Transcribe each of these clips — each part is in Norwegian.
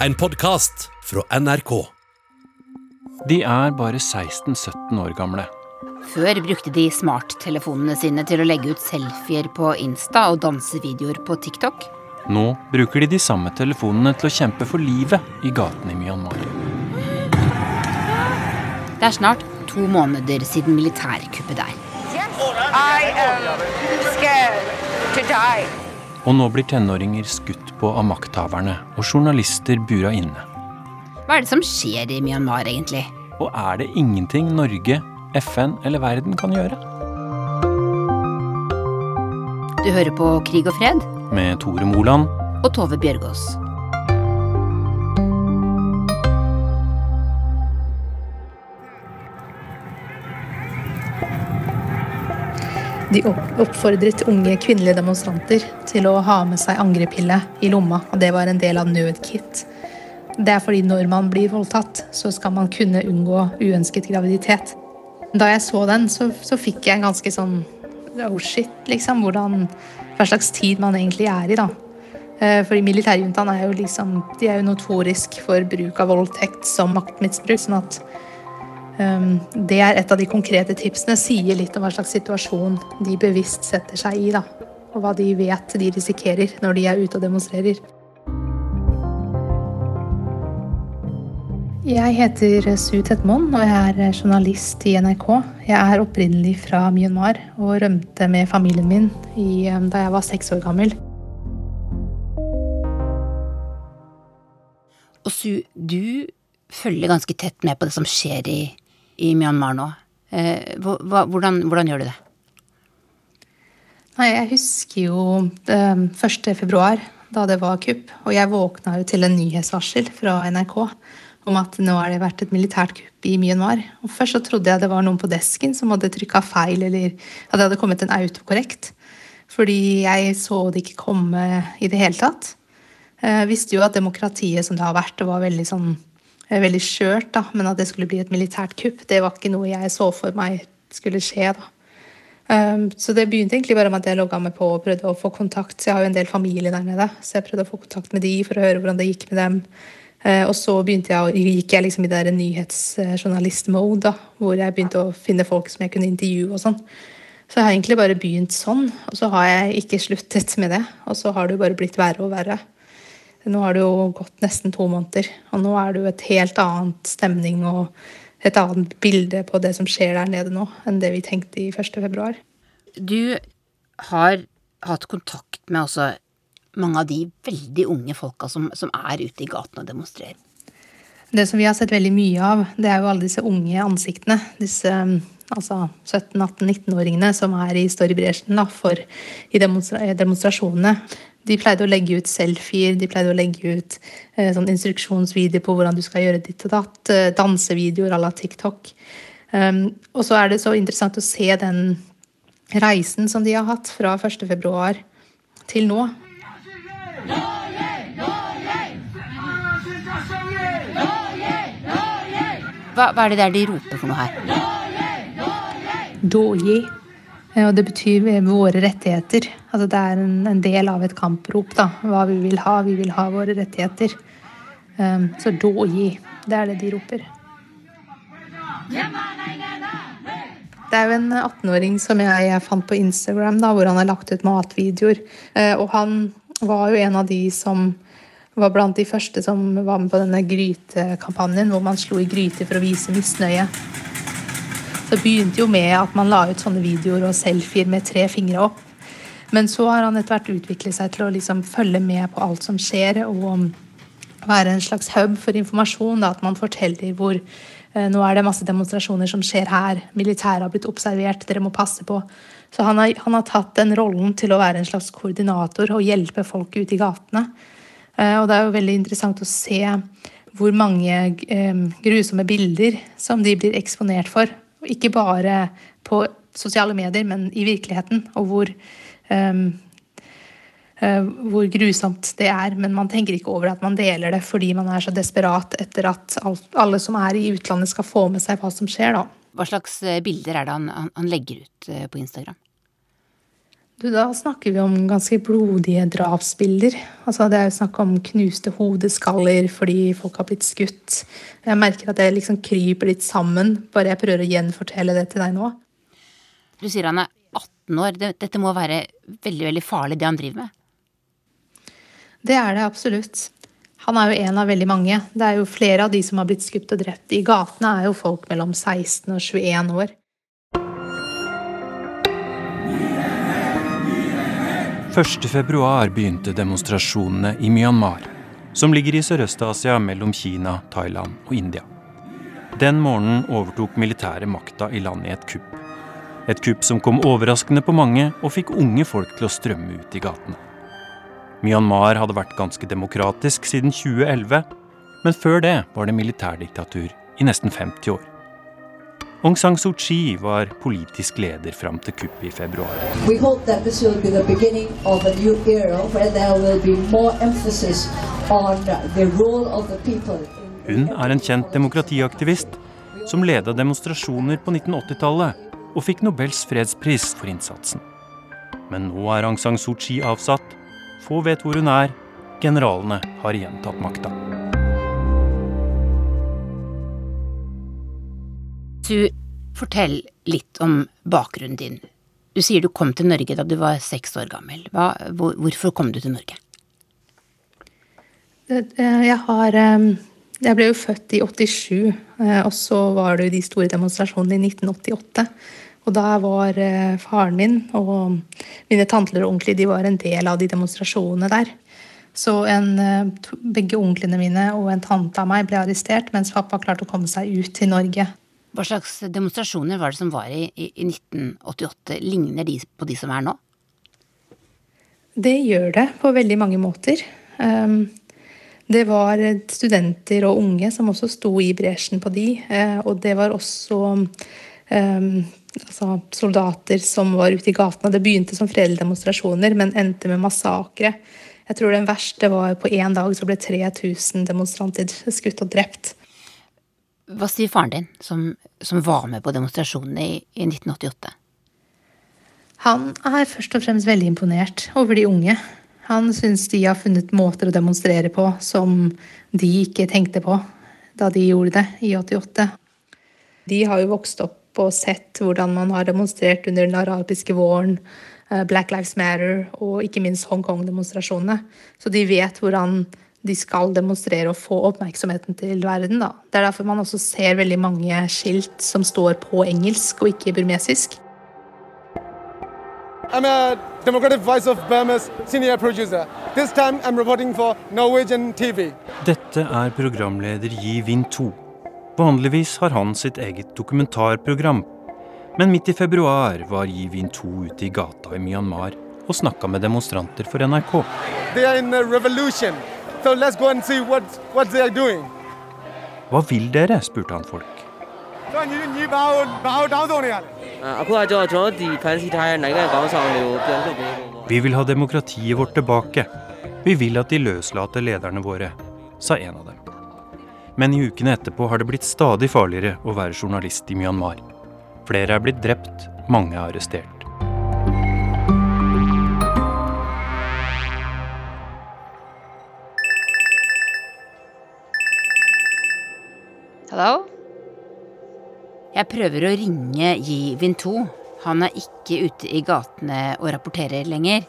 En podkast fra NRK. De er bare 16-17 år gamle. Før brukte de smarttelefonene sine til å legge ut selfier på Insta og dansevideoer på TikTok. Nå bruker de de samme telefonene til å kjempe for livet i gatene i Myanmar. Det er snart to måneder siden militærkuppet der. I am scared to die. Og nå blir tenåringer skutt på av makthaverne og journalister bura inne. Hva er det som skjer i Myanmar, egentlig? Og er det ingenting Norge, FN eller verden kan gjøre? Du hører på Krig og fred Med Tore Moland og Tove Bjørgaas. De oppfordret unge kvinnelige demonstranter til å ha med seg angrepille i lomma, og det var en del av nødkit. Det er fordi når man blir voldtatt, så skal man kunne unngå uønsket graviditet. Da jeg så den, så, så fikk jeg en ganske sånn oh shit, liksom. Hvordan, hva slags tid man egentlig er i, da. for Fordi militærjuntaen er jo liksom De er jo notorisk for bruk av voldtekt som maktmisbruk. sånn at Um, det er et av de konkrete tipsene. Sier litt om hva slags situasjon de bevisst setter seg i. Da. Og hva de vet de risikerer når de er ute og demonstrerer. Jeg heter Su Tetmon, og jeg er journalist i NRK. Jeg er opprinnelig fra Myanmar og rømte med familien min i, um, da jeg var seks år gammel. Og Su, du følger ganske tett med på det som skjer i, i Myanmar nå. Eh, hvordan, hvordan gjør du det? Nei, jeg husker jo eh, 1. februar, da det var kupp. Og jeg våkna jo til en nyhetsvarsel fra NRK om at nå har det vært et militært kupp i Myanmar. Og først så trodde jeg det var noen på desken som hadde trykka feil, eller at det hadde kommet en autokorrekt. Fordi jeg så det ikke komme i det hele tatt. Jeg visste jo at demokratiet som det har vært, det var veldig sånn eh, veldig skjørt, da. Men at det skulle bli et militært kupp, det var ikke noe jeg så for meg skulle skje, da. Um, så det begynte egentlig bare med at jeg logga meg på og prøvde å få kontakt. Så jeg har jo en del familie der nede, så jeg prøvde å få kontakt med de for å høre hvordan det gikk med dem. Uh, og så begynte jeg, gikk jeg liksom i det nyhetsjournalist-mode, hvor jeg begynte å finne folk som jeg kunne intervjue og sånn. Så jeg har egentlig bare begynt sånn, og så har jeg ikke sluttet med det. Og så har det jo bare blitt verre og verre. Nå har det jo gått nesten to måneder, og nå er det jo et helt annet stemning og et annet bilde på det som skjer der nede nå, enn det vi tenkte i 1. februar. Du har hatt kontakt med også mange av de veldig unge folka som, som er ute i gatene og demonstrerer. Det som vi har sett veldig mye av, det er jo alle disse unge ansiktene. Disse um, altså 17-18-19-åringene som er i står i bresjen for i demonstra demonstrasjonene. De pleide å legge ut selfier, de pleide å legge ut eh, sånn instruksjonsvideo på hvordan du skal gjøre ditt og datt. eh, Dansevideoer à la TikTok. Um, og så er det så interessant å se den reisen som de har hatt fra 1. februar til nå. Hva, hva er det der de roper for noe her? Doji. Eh, Og det betyr våre rettigheter. Altså det er en, en del av et kamprop. da, Hva vi vil ha. Vi vil ha våre rettigheter. Um, så doji. Det er det de roper. Det er jo en 18-åring som jeg, jeg fant på Instagram, da, hvor han har lagt ut matvideoer. Uh, og han var jo en av de som var blant de første som var med på denne grytekampanjen, hvor man slo i gryter for å vise misnøye. Så det begynte jo med at man la ut sånne videoer og selfier med tre fingre opp. Men så har han etter hvert utviklet seg til å liksom følge med på alt som skjer, og være en slags hub for informasjon. Da, at man forteller hvor eh, nå er det masse demonstrasjoner som skjer her. Militæret har blitt observert, dere må passe på. Så han har, han har tatt den rollen til å være en slags koordinator og hjelpe folk ut i gatene. Eh, og det er jo veldig interessant å se hvor mange eh, grusomme bilder som de blir eksponert for. Ikke bare på sosiale medier, men i virkeligheten. Og hvor, um, uh, hvor grusomt det er. Men man tenker ikke over at man deler det fordi man er så desperat etter at alle som er i utlandet skal få med seg hva som skjer, da. Hva slags eh, bilder er det han, han, han legger ut eh, på Instagram? Du, da snakker vi om ganske blodige drapsbilder. Altså, det er jo snakk om knuste hodeskaller fordi folk har blitt skutt. Jeg merker at det liksom kryper litt sammen, bare jeg prøver å gjenfortelle det til deg nå. Du sier han er 18 år. Dette må være veldig, veldig farlig, det han driver med? Det er det absolutt. Han er jo en av veldig mange. Det er jo flere av de som har blitt skutt og drept i gatene, er jo folk mellom 16 og 21 år. 1.2 begynte demonstrasjonene i Myanmar, som ligger i Sørøst-Asia mellom Kina, Thailand og India. Den morgenen overtok militæret makta i landet i et kupp. Et kupp som kom overraskende på mange og fikk unge folk til å strømme ut i gatene. Myanmar hadde vært ganske demokratisk siden 2011, men før det var det militærdiktatur i nesten 50 år. Aung San Suu Kyi var politisk leder fram til kuppet i februar. Hun er en kjent demokratiaktivist som leda demonstrasjoner på 1980-tallet og fikk Nobels fredspris for innsatsen. Men nå er Aung San Suu Kyi avsatt. Få vet hvor hun er. Generalene har igjen tatt makta. Du, fortell litt om bakgrunnen din. Du sier du kom til Norge da du var seks år gammel. Hva, hvor, hvorfor kom du til Norge? Jeg har Jeg ble jo født i 87, og så var det jo de store demonstrasjonene i 1988. Og da var faren min og mine tanter og onkler de var en del av de demonstrasjonene der. Så en, begge onklene mine og en tante av meg ble arrestert, mens pappa klarte å komme seg ut til Norge. Hva slags demonstrasjoner var det som var i, i, i 1988? Ligner de på de som er nå? Det gjør det på veldig mange måter. Um, det var studenter og unge som også sto i bresjen på de. Uh, og det var også um, altså soldater som var ute i gatene. Det begynte som fredelige demonstrasjoner, men endte med massakre. Jeg tror den verste var på én dag så ble 3000 demonstranter skutt og drept. Hva sier faren din, som, som var med på demonstrasjonene i, i, 1988? Han er først og fremst veldig imponert over de unge. Han syns de har funnet måter å demonstrere på som de ikke tenkte på da de gjorde det i 88. De har jo vokst opp og sett hvordan man har demonstrert under den arabiske våren, eh, Black Lives Matter og ikke minst Hongkong-demonstrasjonene. Så de vet hvordan de skal demonstrere og få oppmerksomheten til verden. Da. Det er derfor man også ser veldig mange skilt som står på engelsk og ikke burmesisk. I'm a Democratic Voice of Burma's senior producer. This time I'm reporting for Norwegian TV. Dette er programleder Yi Win-to. Vanligvis har han sitt eget dokumentarprogram. Men midt i februar var Yi Win-to ute i gata i Myanmar og snakka med demonstranter for NRK. They are in a revolution. So let's go and see what, what they are doing. Hva vil dere? spurte han folk. Vi vil ha demokratiet vårt tilbake. Vi vil at de løslater lederne våre, sa en av dem. Men i ukene etterpå har det blitt stadig farligere å være journalist i Myanmar. Flere er blitt drept, mange er arrestert. Jeg prøver å ringe Yi Win-to. Han er ikke ute i gatene og rapporterer lenger.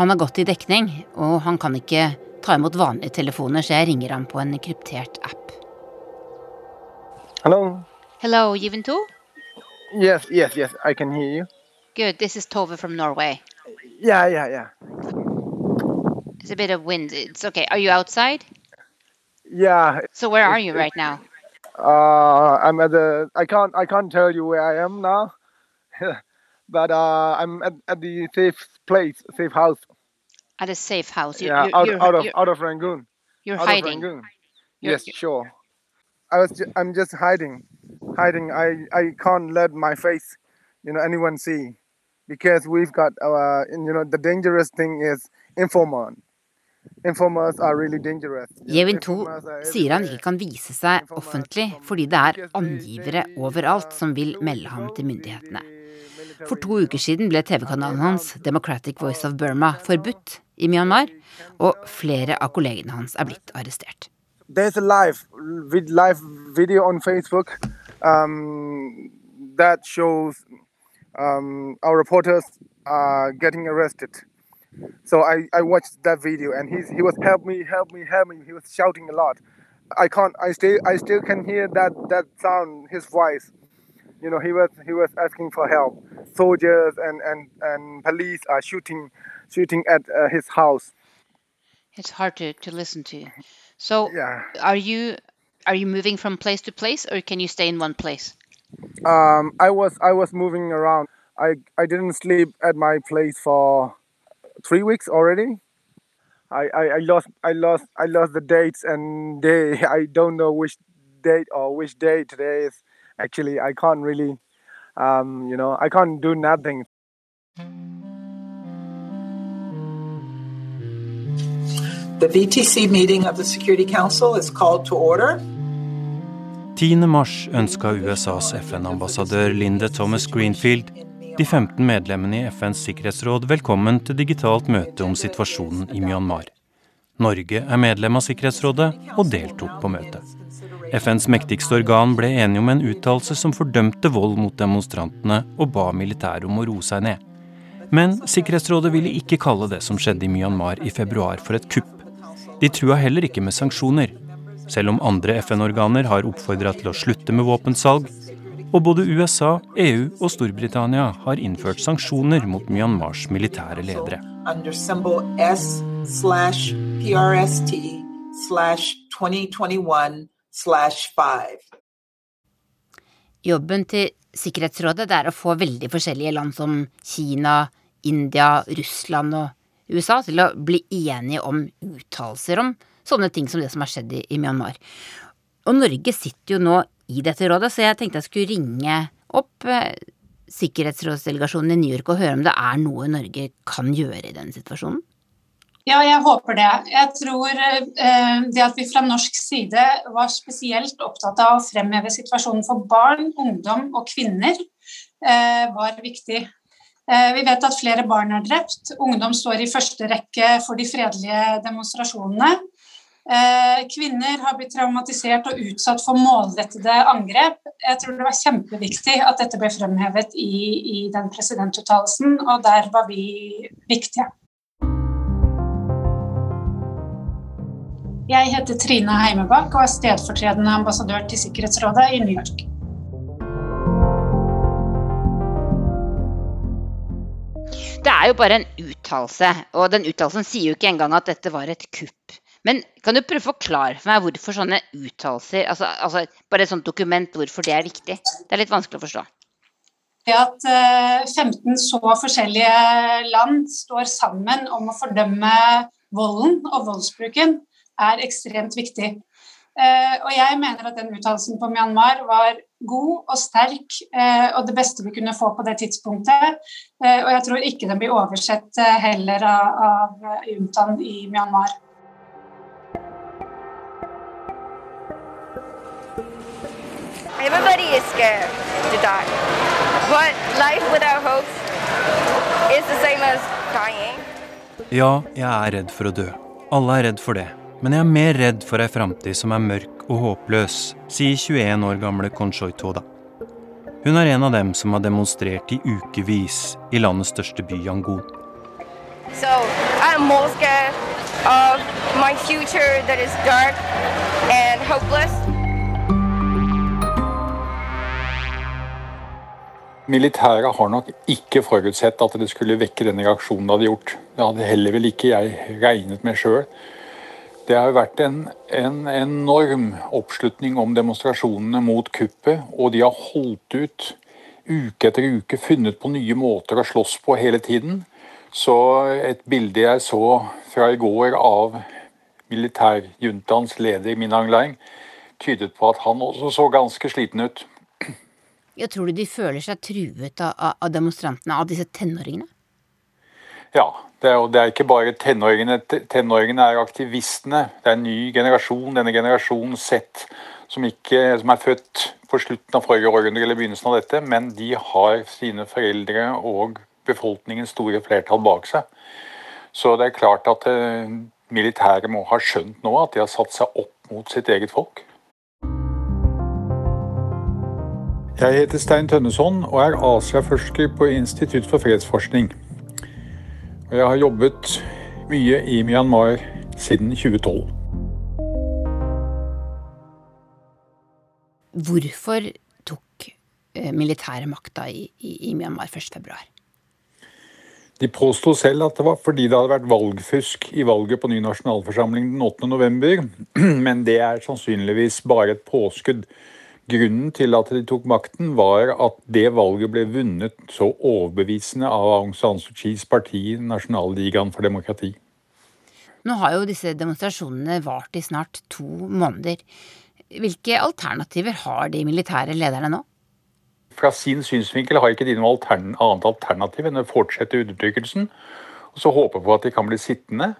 Han har gått i dekning, og han kan ikke ta imot vanlige telefoner, så jeg ringer ham på en kryptert app. Hello. Hello, Yi Win-to? Yes, yes, yes, I can hear you. Good, this is Tove from Norway. Yeah, yeah, yeah. It's a bit of wind. It's okay. Are you outside? Yeah. So where are you right now? Uh, I'm at the. I can't. I can't tell you where I am now, but uh, I'm at, at the safe place, safe house. At a safe house. You're, yeah, you're, out, out of out of Rangoon. You're out hiding. Of Rangoon. You're, yes, sure. I was. Ju- I'm just hiding, hiding. I I can't let my face, you know, anyone see, because we've got. Uh, you know, the dangerous thing is informant. Jevin 2 sier han ikke kan vise seg offentlig fordi det er angivere overalt som vil melde ham til myndighetene. For to uker siden ble TV-kanalen hans, Democratic Voice of Burma, forbudt i Myanmar, og flere av kollegene hans er blitt arrestert. Live, live video on Facebook um, that shows um, our reporters are getting arrested. So I, I watched that video and he's, he was help me, help me, help me. He was shouting a lot. I can't. I still I still can hear that that sound, his voice. You know, he was he was asking for help. Soldiers and and and police are shooting shooting at uh, his house. It's hard to, to listen to. So Yeah. are you are you moving from place to place or can you stay in one place? Um, I was I was moving around. I I didn't sleep at my place for three weeks already. I, I, I lost I lost I lost the dates and day. I don't know which date or which day today is. Actually, I can't really, um, you know, I can't do nothing. The VTC meeting of the Security Council is called to order. 10. mars ønska USAs FN-ambassadør Linda Thomas Greenfield de 15 medlemmene i FNs sikkerhetsråd velkommen til digitalt møte om situasjonen i Myanmar. Norge er medlem av Sikkerhetsrådet og deltok på møtet. FNs mektigste organ ble enige om en uttalelse som fordømte vold mot demonstrantene og ba militæret om å roe seg ned. Men Sikkerhetsrådet ville ikke kalle det som skjedde i Myanmar i februar for et kupp. De trua heller ikke med sanksjoner, selv om andre FN-organer har oppfordra til å slutte med våpensalg, og både USA, EU og Storbritannia har innført sanksjoner mot Myanmars militære ledere. under symbol S slash PRST slash 2021 slash 5. Jobben til Sikkerhetsrådet er å få veldig forskjellige land som Kina, India, Russland og USA til å bli enige om uttalelser om sånne ting som det som har skjedd i, i Myanmar. Og Norge sitter jo nå i dette rådet, så jeg tenkte jeg skulle ringe opp eh, sikkerhetsrådsdelegasjonen i New York og høre om det er noe Norge kan gjøre i denne situasjonen. Ja, jeg håper det. Jeg tror eh, det at vi fra norsk side var spesielt opptatt av å fremheve situasjonen for barn, ungdom og kvinner, eh, var viktig. Vi vet at flere barn er drept. Ungdom står i første rekke for de fredelige demonstrasjonene. Eh, kvinner har blitt traumatisert og utsatt for målrettede angrep. Jeg tror det var kjempeviktig at dette ble fremhevet i, i den presidentuttalelsen, og der var vi viktige. Jeg heter Trine Heimebakk og er stedfortredende ambassadør til Sikkerhetsrådet i New York. Det er jo bare en uttalelse, og den uttalelsen sier jo ikke engang at dette var et kupp. Men kan du prøve å forklare for meg hvorfor sånne uttalelser, altså, altså bare et sånt dokument, hvorfor det er viktig? Det er litt vanskelig å forstå. Det at eh, 15 så forskjellige land står sammen om å fordømme volden og voldsbruken, er ekstremt viktig. Eh, Og jeg mener at den uttalelsen på Myanmar var god og sterk, eh, og det beste vi kunne få på det tidspunktet. Eh, Og jeg tror ikke den blir oversett eh, heller av juntaen i Myanmar. Everybody is scared to die. But life without hope is the same as dying. Ja, jeg er redd for å dø. Alle er redd for det. Men jeg er mer redd for ei framtid som er mørk og håpløs, sier 21 år gamle Konshoi Toda. Hun er en av dem som har demonstrert i ukevis i landets største by, Yangon. So I'm more scared of my future that is dark and hopeless. Militæret har nok ikke forutsett at det skulle vekke den reaksjonen det hadde gjort. Det hadde heller vel ikke jeg regnet med sjøl. Det har vært en, en enorm oppslutning om demonstrasjonene mot kuppet, og de har holdt ut uke etter uke, funnet på nye måter å slåss på hele tiden. Så et bilde jeg så fra i går av militærjuntaens leder Minang Leing, tydet på at han også så ganske sliten ut. Jeg tror du de føler seg truet av, av- demonstrantene, av disse tenåringene? Ja, det er, det er ikke bare tenåringene. Tenåringene er aktivistene. Det er en ny generasjon. Denne generasjonen sett som, ikke, som er født på slutten av forrige århundre eller begynnelsen av dette, men de har sine foreldre og befolkningens store flertall bak seg. Så det er klart at eh, militæret må ha skjønt nå at de har satt seg opp mot sitt eget folk. Jeg heter Stein Tønneson og er Asia-forsker på Institutt for fredsforskning. Og jeg har jobbet mye i Myanmar siden 2012. Hvorfor tok militære militæret makta i, i, i Myanmar 1.2? De påsto selv at det var fordi det hadde vært valgfusk i valget på ny nasjonalforsamling den 8. november, men det er sannsynligvis bare et påskudd. Grunnen til at de tok makten, var at det valget ble vunnet så overbevisende av Aung San Suu Kyis parti, Nasjonalligaen for demokrati. Nå har jo disse demonstrasjonene vart i snart to måneder. Hvilke alternativer har de militære lederne nå? Fra sin synsvinkel har ikke de noe altern annet alternativ enn å fortsette undertrykkelsen, og så håpe på at de kan bli sittende.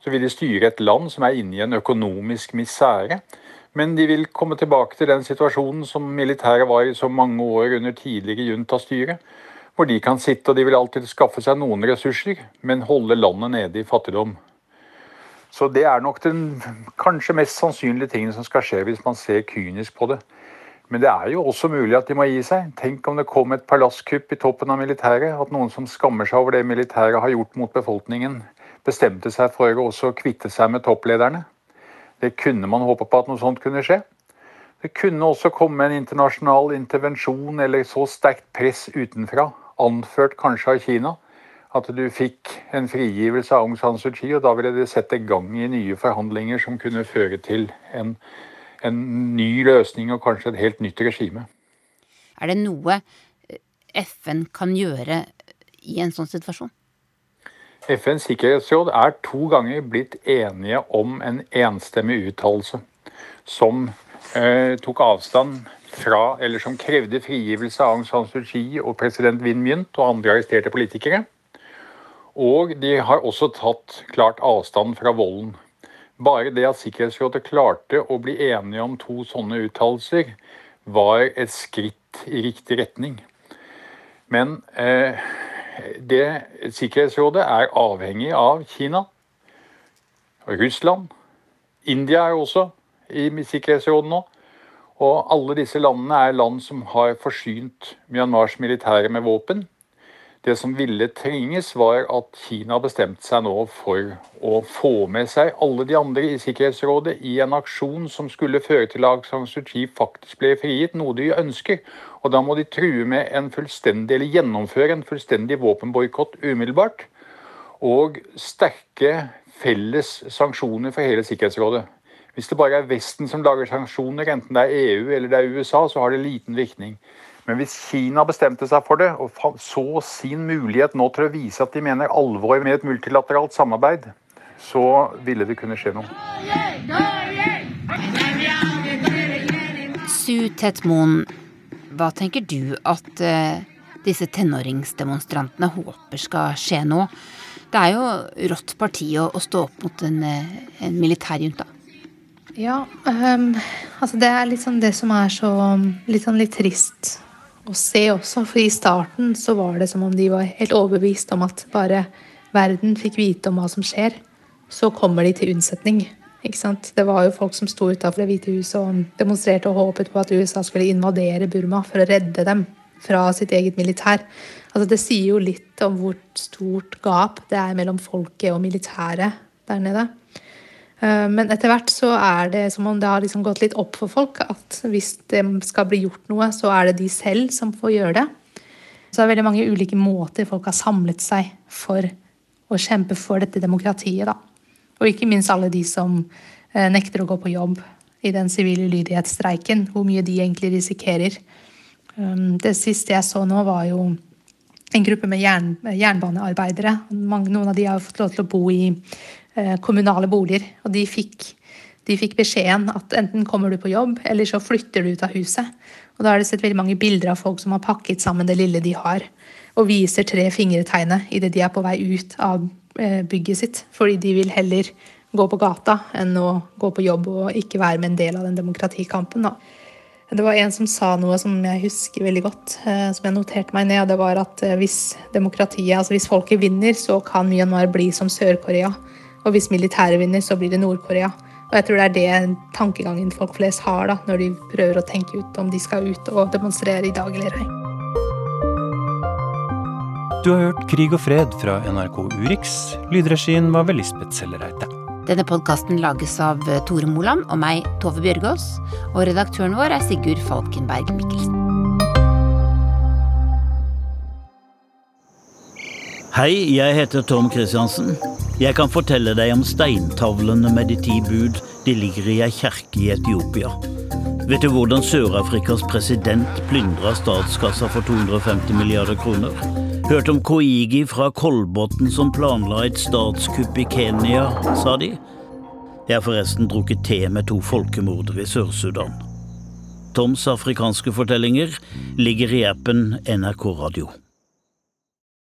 Så vil de styre et land som er inne i en økonomisk misere men de vil komme tilbake til den situasjonen som militæret var i så mange år under tidligere juntastyre. Hvor de kan sitte og de vil alltid skaffe seg noen ressurser, men holde landet nede i fattigdom. Så det er nok den kanskje mest sannsynlige tingen som skal skje hvis man ser kynisk på det. Men det er jo også mulig at de må gi seg. Tenk om det kom et palasskupp i toppen av militæret. At noen som skammer seg over det militæret har gjort mot befolkningen, bestemte seg for å også kvitte seg med topplederne. Det kunne man håpe på at noe sånt kunne skje. Det kunne også komme en internasjonal intervensjon eller så sterkt press utenfra, anført kanskje av Kina, at du fikk en frigivelse av Aung San Suu Kyi, og da ville det sette gang i nye forhandlinger som kunne føre til en, en ny løsning og kanskje et helt nytt regime. Er det noe FN kan gjøre i en sånn situasjon? FNs sikkerhetsråd er to ganger blitt enige om en enstemmig uttalelse som eh, tok avstand fra, eller som krevde frigivelse av Aung San Suu Kyi og president Win Mynt og andre arresterte politikere. Og de har også tatt klart avstand fra volden. Bare det at Sikkerhetsrådet klarte å bli enige om to sånne uttalelser, var et skritt i riktig retning. Men eh, det Sikkerhetsrådet er avhengig av Kina. Russland. India er også i Sikkerhetsrådet nå. Og alle disse landene er land som har forsynt Myanmars militære med våpen. Det som ville trenges, var at Kina bestemte seg nå for å få med seg alle de andre i Sikkerhetsrådet i en aksjon som skulle føre til at San Suu Kyi faktisk ble frigitt, noe de ønsker. Og da må de true med en fullstendig, eller gjennomføre en fullstendig våpenboikott umiddelbart. Og sterke felles sanksjoner for hele Sikkerhetsrådet. Hvis det bare er Vesten som lager sanksjoner, enten det er EU eller det er USA, så har det liten virkning. Men hvis Kina bestemte seg for det, og så sin mulighet nå til å vise at de mener alvor med et multilateralt samarbeid, så ville det kunne skje noe. Su Tetmoen, hva tenker du at uh, disse tenåringsdemonstrantene håper skal skje nå? Det er jo rått parti å, å stå opp mot en, uh, en militærjunta. Ja, um, altså det er sånn det som er så litt sånn litt trist å se også. For i starten så var det som om de var helt overbevist om at bare verden fikk vite om hva som skjer, så kommer de til unnsetning. Ikke sant? Det var jo folk som sto utafor Det hvite huset og demonstrerte og håpet på at USA skulle invadere Burma for å redde dem fra sitt eget militær. Altså Det sier jo litt om hvor stort gap det er mellom folket og militæret der nede. Eh, men etter hvert så er det som om det har liksom gått litt opp for folk at hvis det skal bli gjort noe, så er det de selv som får gjøre det. Så det er veldig mange ulike måter folk har samlet seg for å kjempe for dette demokratiet. da. Og ikke minst alle de som eh, nekter å gå på jobb i den sivile lydighetsstreiken. Hvor mye de egentlig risikerer. Um, det siste jeg så nå, var jo en gruppe med jern, jernbanearbeidere. Noen av de har fått lov til å bo i Eh, kommunale boliger. Og de fikk, de fikk, beskjeden at enten kommer du på jobb, eller så flytter du ut av huset. Og da har det sett veldig mange bilder av folk som har pakket sammen det lille de har, og viser tre fingretegnet idet de er på vei ut av eh, bygget sitt. Fordi de vil heller gå på gata enn å gå på jobb og ikke være med en del av den demokratikampen. Da. Det var en som sa noe som jeg husker veldig godt, eh, som jeg noterte meg ned. og Det var at eh, hvis demokratiet, altså hvis folket vinner, så kan Myanmar bli som Sør-Korea. Og hvis militæret vinner, så blir det Nord-Korea. Og jeg tror det er det tankegangen folk flest har da, når de prøver å tenke ut om de skal ut og demonstrere i dag eller ei. Du har hørt Krig og fred fra NRK Urix. Lydregien var ved Lisbeth Sellereite. Denne podkasten lages av Tore Moland og meg, Tove Bjørgaas. Og redaktøren vår er Sigurd Falkenberg Mikkelsen. Hei, jeg heter Tom Kristiansen. Jeg kan fortelle deg om steintavlene med de ti bud. De ligger i ei kjerke i Etiopia. Vet du hvordan Sør-Afrikas president plyndra statskassa for 250 milliarder kroner? Hørt om Koigi fra Kolbotn som planla et statskupp i Kenya, sa de. Jeg har forresten drukket te med to folkemordere i Sør-Sudan. Toms afrikanske fortellinger ligger i appen NRK Radio.